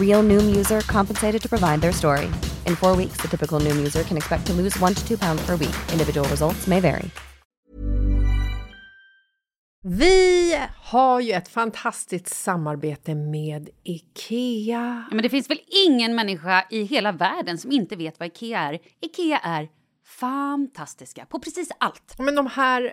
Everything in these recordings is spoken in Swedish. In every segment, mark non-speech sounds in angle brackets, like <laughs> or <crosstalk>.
Real Noom user compensated to provide their story. In four weeks, the typical Noom user can expect to lose one to two pounds per week. Individual results may vary. Vi har ju ett fantastiskt samarbete med IKEA. Ja, men det finns väl ingen människa i hela världen som inte vet vad IKEA är. IKEA är fantastiska på precis allt. Men de här,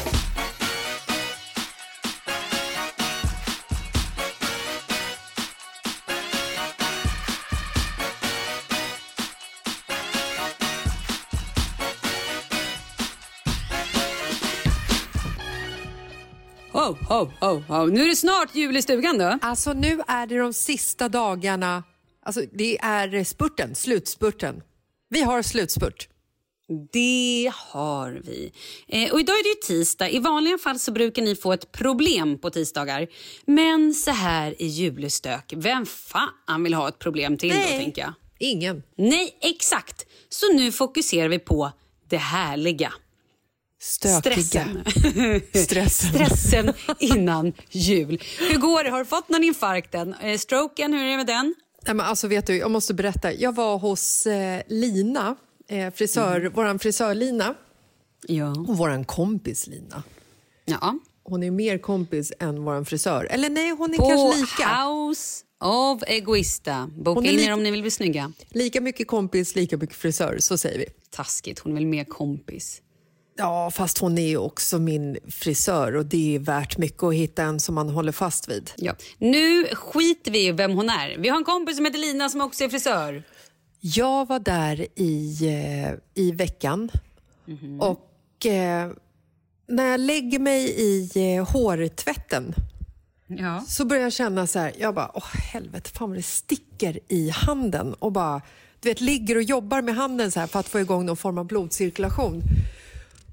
Ho, ho, ho. Nu är det snart jul i stugan då. Alltså nu är det de sista dagarna, alltså det är spurten, slutspurten. Vi har slutspurt. Det har vi. Eh, och idag är det tisdag. I vanliga fall så brukar ni få ett problem på tisdagar. Men så här i julestök, vem fan vill ha ett problem till Nej. då tänker jag? Ingen. Nej, exakt. Så nu fokuserar vi på det härliga. Stökiga. Stressen. Stressen. Stressen innan jul. Hur går det? Har du fått någon infarkt än? Eh, Stroken, hur är det med den? Nej, men alltså vet du, jag måste berätta. Jag var hos eh, Lina, eh, frisör, våran frisör Lina Ja. och våran kompis Lina. ja. Hon är mer kompis än våran frisör. Eller nej, hon är På kanske lika. House of Egoista. Boka in er om ni vill bli snygga. Lika mycket kompis, lika mycket frisör, så säger vi. Taskigt, hon är väl mer kompis. Ja, fast hon är ju också min frisör och det är värt mycket att hitta en som man håller fast vid. Ja. Nu skiter vi i vem hon är. Vi har en kompis som heter Lina som också är frisör. Jag var där i, eh, i veckan och eh, när jag lägger mig i eh, hårtvätten Ja. så börjar jag känna så här, jag bara, åh helvete, fan vad det sticker i handen och bara, du vet, ligger och jobbar med handen så här för att få igång någon form av blodcirkulation.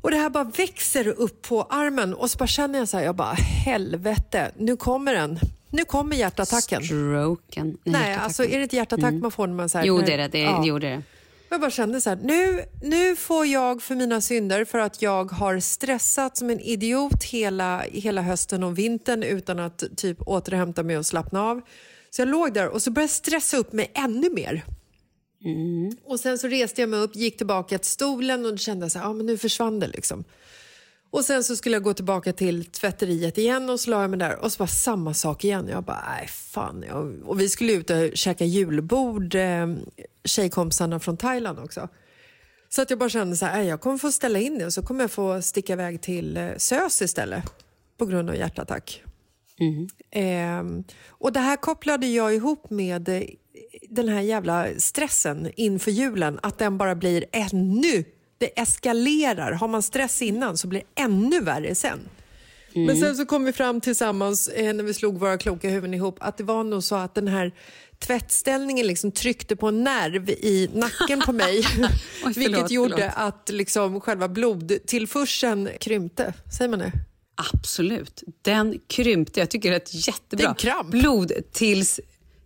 Och det här bara växer upp på armen och så bara känner jag så här, jag bara helvete, nu kommer den. Nu kommer hjärtattacken. Stroken. Nej, alltså är det ett hjärtattack man får när man här, Jo, det är det. det, Ja. Jo, det, är det. Jag bara kände så här, nu, nu får jag för mina synder för att jag har stressat som en idiot hela, hela hösten och vintern utan att typ återhämta mig och slappna av. Så jag låg där och så började jag stressa upp mig ännu mer. Mm. Och sen så reste jag mig upp, gick tillbaka till stolen och kände jag så här, ja men nu försvann det liksom. Och sen så skulle jag gå tillbaka till tvätteriet igen och så la jag mig där och så var samma sak igen. Jag bara, nej fan. Jag, och vi skulle ut och käka julbord, eh, tjejkompisarna från Thailand också. Så att jag bara kände så här, jag kommer få ställa in det och så kommer jag få sticka iväg till eh, SÖS istället på grund av hjärtattack. Ehm, och det här kopplade jag ihop med eh, den här jävla stressen inför julen, att den bara blir ännu, det eskalerar. Har man stress innan så blir det ännu värre sen. Men sen så kom vi fram tillsammans eh, när vi slog våra kloka huvuden ihop att det var nog så att den här tvättställningen liksom tryckte på en nerv i nacken på mig. <laughs> Oj, vilket förlåt, gjorde förlåt. att liksom själva blodtillförseln krympte. Säger man det? Absolut. Den krympte. Jag tycker det är ett jättebra. Det är en kramp. Blod tills...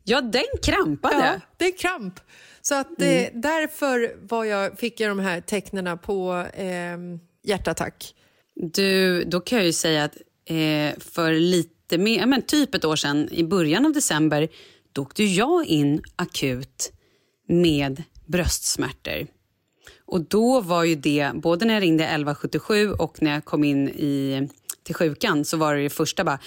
Ja, den krampade. Ja, det är kramp. Så att, eh, därför var jag, fick jag de här tecknen på eh, hjärtattack. Du, då kan jag ju säga att eh, för lite mer, men typ ett år sedan, i början av december, då åkte jag in akut med bröstsmärtor. Och då var ju det, både när jag ringde 1177 och när jag kom in i, till sjukan så var det, det första bara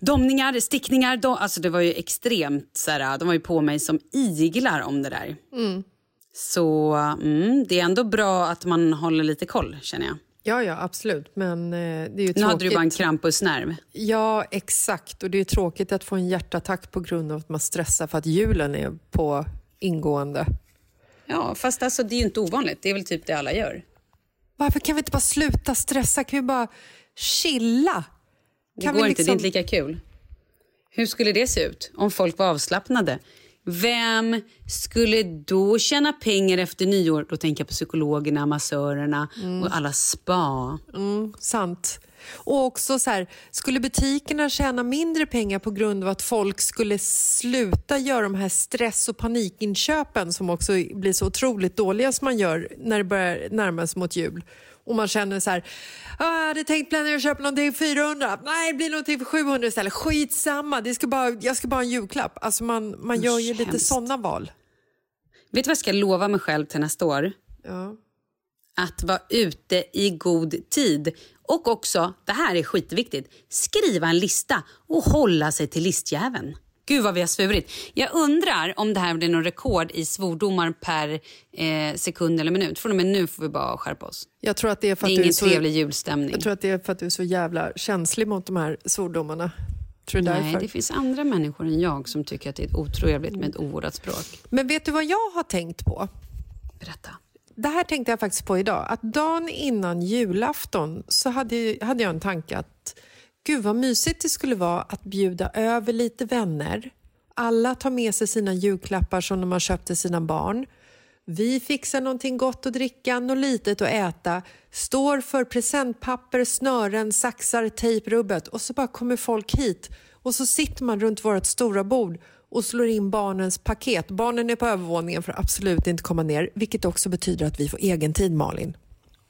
domningar, stickningar, dom, alltså det var ju extremt, så här, de var ju på mig som iglar om det där. Så mm, det är ändå bra att man håller lite koll känner jag. Ja, ja, absolut. Men eh, det är ju Nu tråkigt. hade du bara en krampusnerv. Ja, exakt. Och det är tråkigt att få en hjärtattack på grund av att man stressar för att julen är på ingående. Ja, fast alltså, det är ju inte ovanligt. Det är väl typ det alla gör. Varför kan vi inte bara sluta stressa? Kan vi bara chilla? Det Kan går vi inte, det är inte lika kul. Hur skulle det se ut om folk var avslappnade? Vem skulle då tjäna pengar efter nyår? Då tänker jag på psykologerna, massörerna och alla spa. Mm, sant. Och också så här, skulle butikerna tjäna mindre pengar på grund av att folk skulle sluta göra de här stress och panikinköpen som också blir så otroligt dåliga som man gör när det börjar närma sig mot jul. Och man känner så här, "Ah, jag hade tänkt planera att köpa någonting för 400, nej det blir någonting för 700 istället. Skitsamma, det ska bara, jag ska bara ha en julklapp. Alltså man, man gör ju lite sådana val. Vet du vad jag ska lova mig själv till nästa år? Ja. Att vara ute i god tid. Och också, det här är skitviktigt, skriva en lista och hålla sig till listjäveln. Gud vad vi har svurit. Jag undrar om det här blir någon rekord i svordomar per eh, sekund eller minut. Från och med nu får vi bara skärpa oss. Jag tror att det är för Det att du är ingen så... trevlig julstämning. Jag tror att det är för att du är så jävla känslig mot de här svordomarna. Tror du Nej, därför? det finns andra människor än jag som tycker att det är otrevligt med ett ovårdat språk. Men vet du vad jag har tänkt på? Berätta. Det här tänkte jag faktiskt på idag. Att dagen innan julafton så hade, hade jag en tanke att gud vad mysigt det skulle vara att bjuda över lite vänner. Alla tar med sig sina julklappar som de har köpt till sina barn. Vi fixar någonting gott att dricka, något litet att äta, står för presentpapper, snören, saxar, tejprubbet och så bara kommer folk hit och så sitter man runt vårt stora bord och slår in barnens paket. Barnen är på övervåningen för att absolut inte komma ner, vilket också betyder att vi får egen tid, Malin.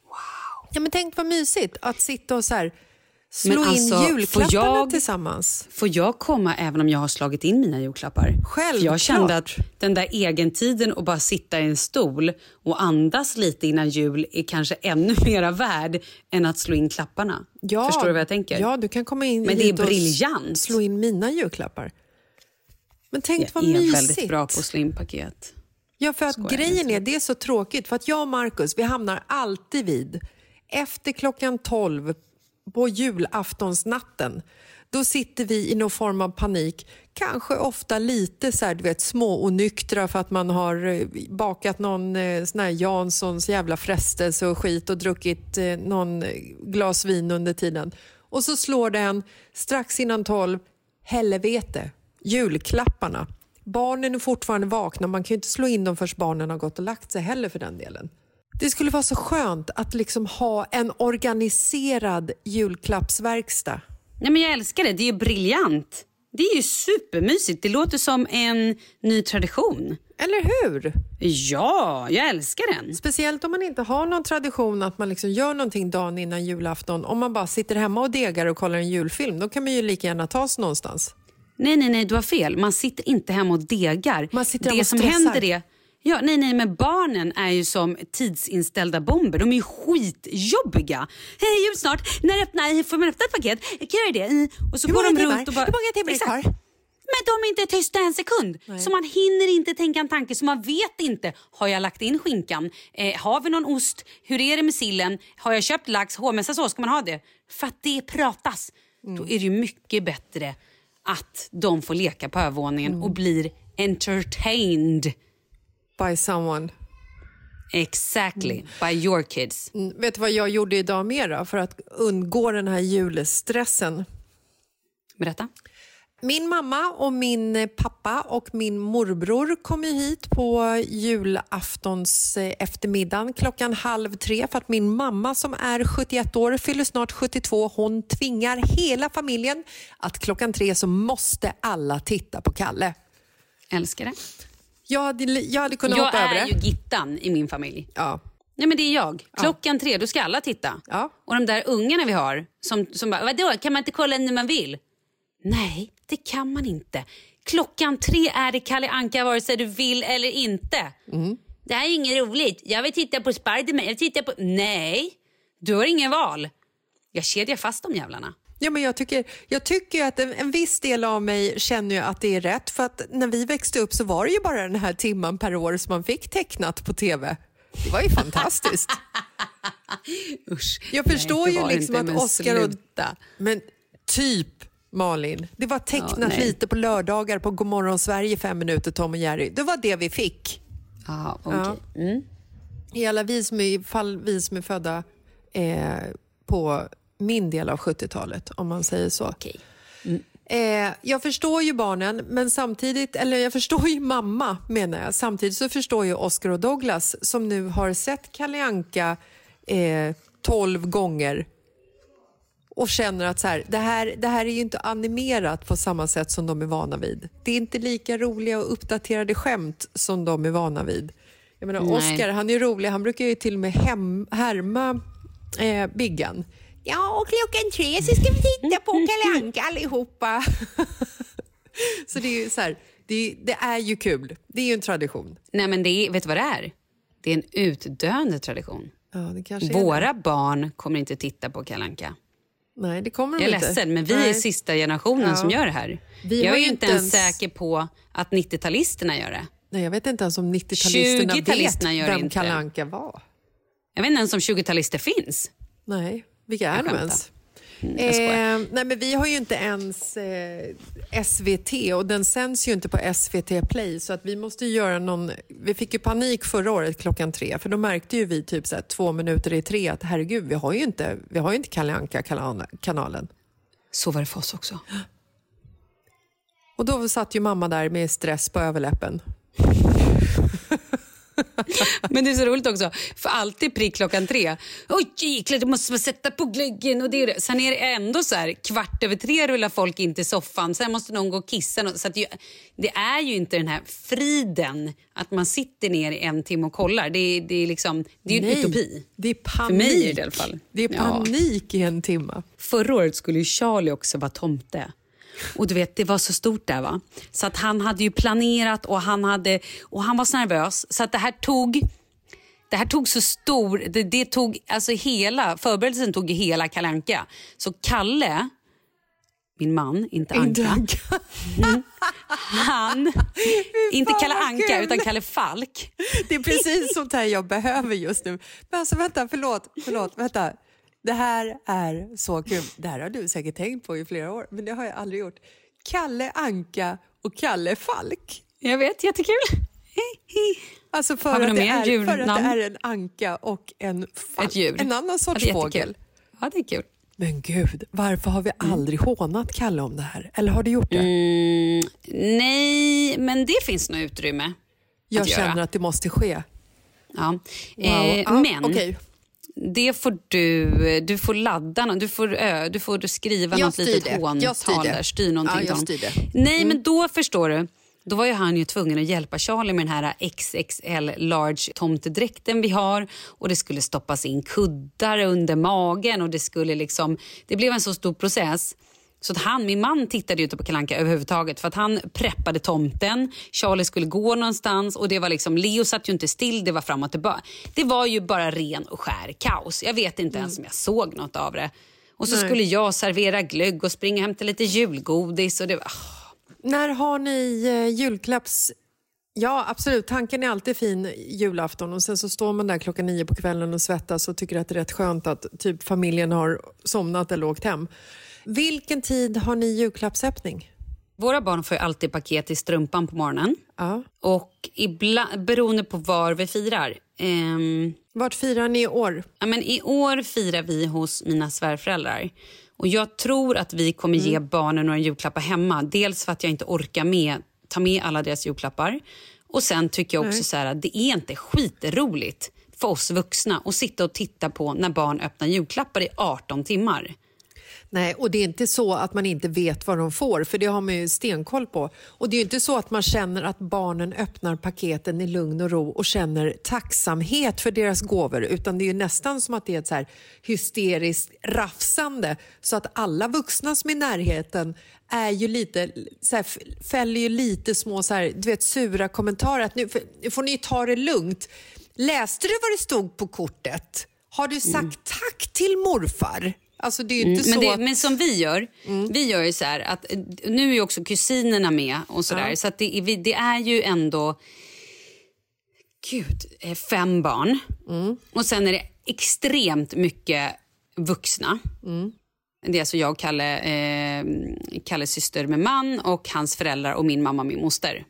Wow. Ja, men tänk vad mysigt att sitta och så här, slå Men alltså, in får julklapparna jag- tillsammans. Får jag komma även om jag har slagit in mina julklappar? Självklart. För jag kände att den där egentiden och bara sitta i en stol och andas lite innan jul är kanske ännu <laughs> mera värd än att slå in klapparna. Ja, Förstår du vad jag tänker? Ja, du kan komma in Men det är briljant. slå in mina julklappar. Men tänk jag vad är mysigt. väldigt bra på att slå in paket. Ja, för att Skojar grejen är, det är så tråkigt, för att jag och Markus, vi hamnar alltid vid, efter klockan 12 på julaftonsnatten, då sitter vi i någon form av panik, kanske ofta lite så här, du vet, små och nyktra för att man har eh, bakat någon eh, sån här Janssons jävla frestelse och skit och druckit eh, någon glas vin under tiden. Och så slår den strax innan 12, helvete, julklapparna. Barnen är fortfarande vakna. Man kan ju inte slå in dem förrän barnen har gått och lagt sig heller för den delen. Det skulle vara så skönt att liksom ha en organiserad julklappsverkstad. Nej, men jag älskar det. Det är ju briljant. Det är ju supermysigt. Det låter som en ny tradition. Eller hur? Ja, jag älskar den. Speciellt om man inte har någon tradition att man liksom gör någonting dagen innan julafton. Om man bara sitter hemma och degar och kollar en julfilm, då kan man ju lika gärna ta sig någonstans. Nej, nej, nej, du har fel. Man sitter inte hemma och degar. Man sitter det och som stressar. händer är... Ja, nej, nej, men barnen är ju som tidsinställda bomber. De är ju skitjobbiga. Hej, jul snart. När öppnar, får man öppna ett paket? Kan jag göra det? Och så Hur går de timmar? runt och bara... Hur många timmar är Exakt. kvar? Men de är inte tysta en sekund. Så man hinner inte tänka en tanke. Så man vet inte. Har jag lagt in skinkan? Eh, har vi någon ost? Hur är det med sillen? Har jag köpt lax? Hovmästarsås? Ska man ha det? För att det pratas. Då är det ju mycket bättre att de får leka på övervåningen och blir entertained. By someone. Exactly. By your kids. Mm, Vet du vad jag gjorde idag mer för att undgå den här julstressen? Berätta. Min mamma och min pappa och min morbror kom ju hit på julaftons eh, eftermiddagen klockan halv tre för att min mamma som är 71 år fyller snart 72. Hon tvingar hela familjen att klockan tre så måste alla titta på Kalle. Älskar det. Jag hade, jag hade kunnat Jag hoppa över är det. ju Gittan i min familj. Ja. Nej, men det är jag. Klockan tre, då ska alla titta. Ja. Och de där ungarna vi har, som, som bara, vadå, kan man inte kolla när man vill? Nej, det kan man inte. Klockan tre är det Kalle Anka vare sig du vill eller inte. Mm. Det här är inget roligt. Jag vill titta på Spiderman. Jag vill titta på... Nej, du har ingen val. Jag kedjar fast de jävlarna. Ja, men jag, tycker, jag tycker att en, en viss del av mig känner ju att det är rätt för att när vi växte upp så var det ju bara den här timman per år som man fick tecknat på TV. Det var ju fantastiskt. <laughs> Usch. Jag förstår Nej, ju liksom inte, att Oscar och... Men typ Malin, det var tecknat Ja, lite på lördagar på Godmorgon Sverige fem minuter Tom och Jerry. Det var det vi fick. Ja, okej. Mm. I alla vi som är, fall vi som är födda eh, på min del av 70-talet, om man säger så. Okej. Eh, jag förstår ju barnen, men samtidigt, eller jag förstår ju mamma menar jag. Samtidigt så förstår jag Oscar och Douglas som nu har sett Kalle Anka eh, 12 gånger och känner att så här, det, här, det här är ju inte animerat på samma sätt som de är vana vid. Det är inte lika roliga och uppdaterade skämt som de är vana vid. Jag menar, Nej. Oscar han är rolig, han brukar ju till och med hem, härma eh, Biggan. Ja, och klockan tre så ska vi titta på <laughs> Kalle Anka allihopa. <laughs> så det är ju så här, det det är ju kul. Det är ju en tradition. Nej, men det är, vet du vad det är? Det är en utdöende tradition. Ja. Våra barn kommer inte titta på Kalanka. Nej, det kommer de Jag är inte. ledsen, men vi Nej. är sista generationen Ja. som gör det här. Vi jag är ju inte inte ens säker på att 90-talisterna gör det. Nej, jag vet inte ens om 90-talisterna vet 20-talisterna gör vem inte. Kalle Anka var. Jag vet inte ens om 20-talister finns. Nej, vilka är de ens? Mm. Eh, nej, men vi har ju inte ens eh, SVT och den sänds ju inte på SVT Play så att vi måste göra någon... Vi fick ju panik förra året klockan tre för då märkte ju vi typ så här, två minuter i tre att herregud, vi har ju inte, vi har ju inte Kalle Anka-kanalen. Så var det för oss också. Och då satt ju mamma där med stress på överläppen. <laughs> <laughs> Men det är så roligt också, för alltid prick klockan tre. Oj jäklar, du måste sätta på glöggen och det och det. Sen är det ändå så här, kvart över tre rullar folk in till soffan. Sen måste någon gå och kissa. Så det, det är ju inte den här friden att man sitter ner i en timme och kollar. Det, är- det är liksom, det är ju en Nej, utopi. Det är panik. För mig är det i alla fall. Det är Ja. panik i en timme. Förra året skulle ju Charlie också vara tomte. Och du vet, det var så stort där va. Så att han hade ju planerat och han, hade, och han var så nervös. Så att det här tog... Det här tog så stor... Det, det tog, alltså hela, förberedelsen tog hela Kalle Anka. Så Kalle, min man, inte Anka. Anka. Han, inte Kalle Anka kul. utan Kalle Falk. Det är precis sånt här jag behöver just nu. Men alltså vänta, förlåt, förlåt, vänta. Det här är så kul. Det här har du säkert tänkt på i flera år, men det har jag aldrig gjort. Kalle Anka och Kalle Falk. Jag vet, jättekul. Alltså för att, det är, för att det är en anka och en falk. En annan Ja, sorts är fågel. Ja, det är kul. Men gud, varför har vi aldrig hånat Kalle om det här? Eller har du gjort det? Mm, nej, men det finns nog utrymme Jag att känner göra. att det måste ske. Ja. Wow. Eh, Ja, men okej. Det får du, du får ladda, du får, ö, du får skriva Jag något litet håntal där, styr någonting Ja, styr. Mm. Nej, men då förstår du. Då var ju han ju tvungen att hjälpa Charlie med den här XXL large tomtedräkten vi har och det skulle stoppas in kuddar under magen och det skulle liksom, det blev en så stor process. Så att han, min man tittade ju inte på Kalanka överhuvudtaget för att han preppade tomten, Charlie skulle gå någonstans och det var liksom, Leo satt ju inte still, det var fram och tillbaka. Det var ju bara ren och skär kaos. Jag vet inte ens om jag såg något av det. Och så Nej. skulle jag servera glögg och springa och hämta lite julgodis och det var... När har ni eh, julklapps... Ja, absolut. Tanken är alltid fin julafton och sen så står man där klockan nio på kvällen och svettas och tycker att det är rätt skönt att typ familjen har somnat eller åkt hem. Vilken tid har ni julklappsöppning? Våra barn får alltid paket i strumpan på morgonen. Ja. Och ibland, beroende på var vi firar. Ehm, Vart firar ni i år? ja, men I år firar vi hos mina svärföräldrar. Och jag tror att vi kommer ge barnen några julklappar hemma. Dels för att jag inte orkar med ta med alla deras julklappar. Och sen tycker jag också så här, att det är inte skitroligt för oss vuxna att sitta och titta på när barn öppnar julklappar i 18 timmar. Nej, och det är inte så att man inte vet vad de får, för det har man ju stenkoll på. Och det är inte så att man känner att barnen öppnar paketen i lugn och ro och känner tacksamhet för deras gåvor, utan det är ju nästan som att det är ett så hysteriskt rafsande, så att alla vuxna som är i närheten är ju lite, så här, fäller ju lite små så här, du vet, sura kommentarer. Att nu, nu får ni ta det lugnt. Läste du vad det stod på kortet? Har du sagt tack till morfar? Alltså det är ju inte Mm, men, så det, att... men som vi gör, vi gör ju så här att nu är ju också kusinerna med och sådär. Så att det, är- det är ju ändå, gud, eh, fem barn. Och sen är det extremt mycket vuxna. Det är alltså jag, Kalle, eh, Kalles syster med man och hans föräldrar och min mamma och min moster.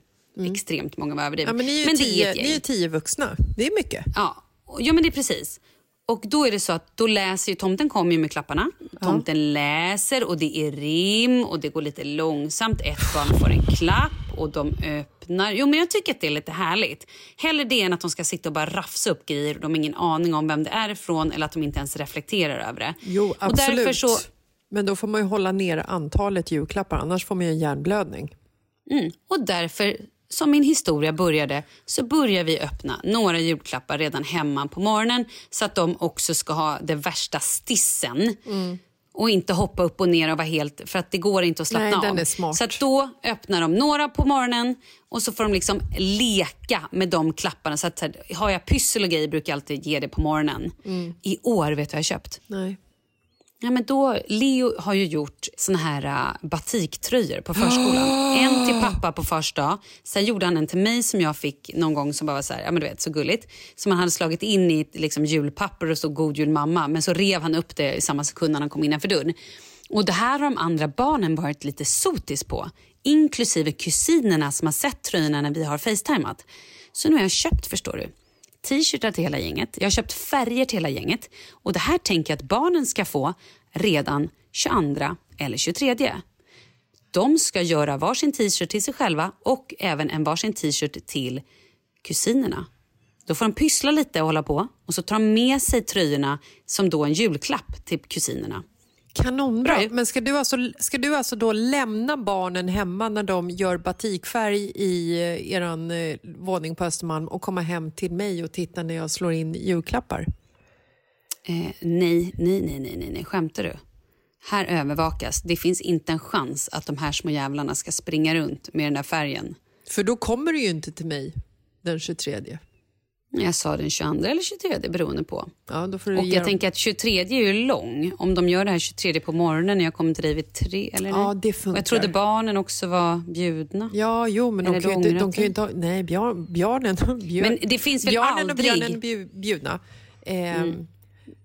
Extremt många var överdrivet. Ja, men ni är är tio, ni är tio vuxna. Det är mycket. Ja, och- ja men det är precis. Och då är det så att då läser ju tomten kommer ju med klapparna. Tomten läser och det är rim och det går lite långsamt. Ett barn får en klapp och de öppnar. Jo men jag tycker att det är lite härligt. Hellre det än att de ska sitta och bara rafsa upp grejer och de har ingen aning om vem det är ifrån eller att de inte ens reflekterar över det. Jo, absolut. så, Men då får man ju hålla ner antalet julklappar, annars får man ju en hjärnblödning. Mm. Och därför, som min historia började, så börjar vi öppna några julklappar redan hemma på morgonen så att de också ska ha det värsta stissen. Och inte hoppa upp och ner och vara helt... För att det går inte att slappna Nej, av. Så då öppnar de några på morgonen och så får de liksom leka med de klapparna. Så att, har jag pyssel och grejer brukar jag alltid ge det på morgonen. I år, vet du vad jag har köpt? Nej. Ja, men då, Leo har ju gjort såna här uh, batiktröjor på förskolan. En till pappa på fars dag. Sen gjorde han en till mig som jag fick någon gång som bara var så, här, ja, men du vet, så gulligt. Som han hade slagit in i liksom, julpapper och stod God jul mamma. Men så rev han upp det i samma sekund när han kom innanför dörren. Och det här har de andra barnen varit lite sotis på. Inklusive kusinerna som har sett tröjorna när vi har facetimat. Så nu har jag köpt, förstår du t-shirtar till hela gänget. Jag har köpt färger till hela gänget. Och Det här tänker jag att barnen ska få redan 22 eller 23. De ska göra varsin t-shirt till sig själva och även en varsin t-shirt till kusinerna. Då får de pyssla lite och hålla på och så tar de med sig tröjorna som då en julklapp till kusinerna. Kanonbra. Bra. Men ska du, alltså, ska du alltså då lämna barnen hemma när de gör batikfärg i eh, eran eh, våning på Östermalm och komma hem till mig och titta när jag slår in julklappar? Eh, nej, nej, nej, nej, nej, nej, skämtar du? Här övervakas. Det finns inte en chans att de här små jävlarna ska springa runt med den där färgen. För då kommer du ju inte till mig den 23. Jag sa den 22 eller 23 beroende på. Ja, då får du Och jag dem- tänker att 23 är ju lång. Om de gör det här 23 på morgonen när jag kommer till dig vid tre. Eller Ja, det Och funkar. jag trodde barnen också var bjudna. Ja, jo, men de Eller kan, ju inte, de kan ju inte ha... Nej, björn, björnen... <laughs> Björn, Men det finns väl björnen aldrig- och björnen är bju- bjudna.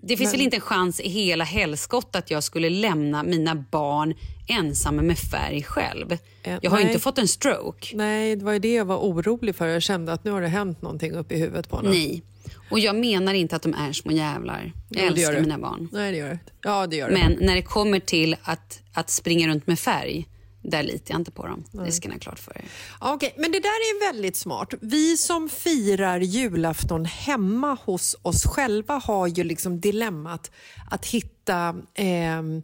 Det finns Men- väl inte en chans i hela helskott att jag skulle lämna mina barn ensamma med färg själv. Eh, Jag har ju nej. inte fått en stroke. Nej, det var ju det jag var orolig för. Jag kände att nu har det hänt någonting upp i huvudet på honom. Nej. Och jag menar inte att de är små jävlar. Jag Jo, älskar mina barn. Nej, det gör det. Ja, det gör det. Men när det kommer till att, att springa runt med färg, där litar jag inte på dem. Det ska ni ha klart för er. Okej, men det där är väldigt smart. Vi som firar julafton hemma hos oss själva har ju liksom dilemmat att hitta, ehm,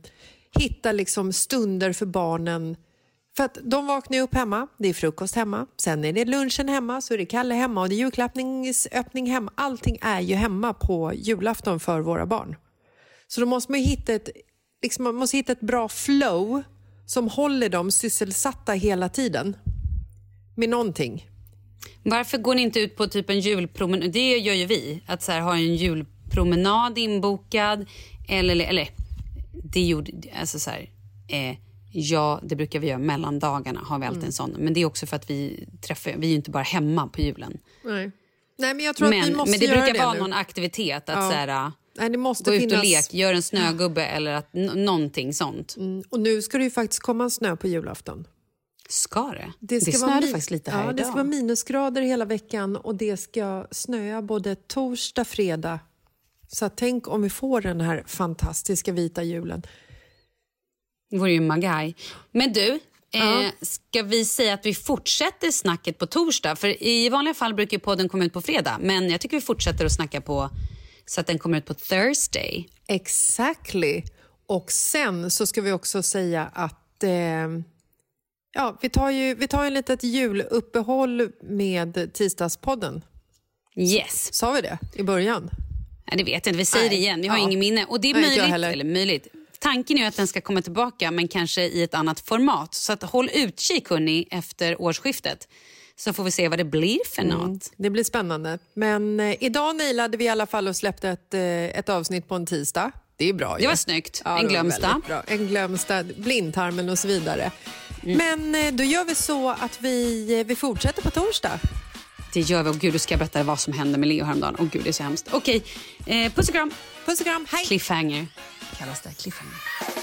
hitta liksom stunder för barnen. För att de vaknar upp hemma, det är frukost hemma, sen är det lunchen hemma, så är det Kalle hemma och det är julklappningsöppning hemma. Allting är ju hemma på julafton för våra barn. Så då måste man hitta ett, liksom, man måste hitta ett bra flow som håller dem sysselsatta hela tiden med någonting. Varför går ni inte ut på typ en julpromenad? Det gör ju vi. Att så här, ha en julpromenad inbokad. Eller, eller det gjorde... Alltså så här, eh, ja, det brukar vi göra mellan dagarna. Har vi alltid Mm. en sån. Men det är också för att vi träffar... Vi är ju inte bara hemma på julen. Nej. Nej, men jag tror att vi Men, måste men det göra brukar det vara nu. någon aktivitet. Att Ja. så här, Nej, det måste gå ut finnas... och lek, gör en snögubbe eller att, någonting sånt. Mm, Och nu ska det ju faktiskt komma snö på julafton. Ska det? Det, ska snöade vara mi- faktiskt lite här ja, idag. Det ska vara minusgrader hela veckan och det ska snöa både torsdag, fredag. Så tänk om vi får den här fantastiska vita julen. Det vore ju magaj. Men du, eh, ska vi säga att vi fortsätter snacket på torsdag? För i vanliga fall brukar podden komma ut på fredag. Men jag tycker vi fortsätter att snacka på så att den kommer ut på Thursday. Exactly. Och sen så ska vi också säga att eh, ja, vi tar ju vi tar ett litet juluppehåll med tisdagspodden. Yes. Sa vi det i början? Nej, det vet jag inte. Vi säger Nej. det igen. Vi har Ja. ingen minne. Och det är Nej, möjligt, eller möjligt. Tanken är att den ska komma tillbaka, men kanske i ett annat format. Så att håll utkik hörni, efter årsskiftet. Så får vi se vad det blir för Mm. något. Det blir spännande. Men eh, idag nailade vi i alla fall och släppte ett, eh, ett avsnitt på en tisdag. Det är bra Det ju. var snyggt. Ja, en det glömsta. En glömsta, blindtarmen och så vidare. Mm. Men eh, då gör vi så att vi, eh, vi fortsätter på torsdag. Det gör vi. Och gud, du ska berätta vad som hände med Leo häromdagen. Åh gud, det är så hemskt. Okej, eh, puss och kram. Puss och kram, hej! Cliffhanger kallas det. Cliffhanger.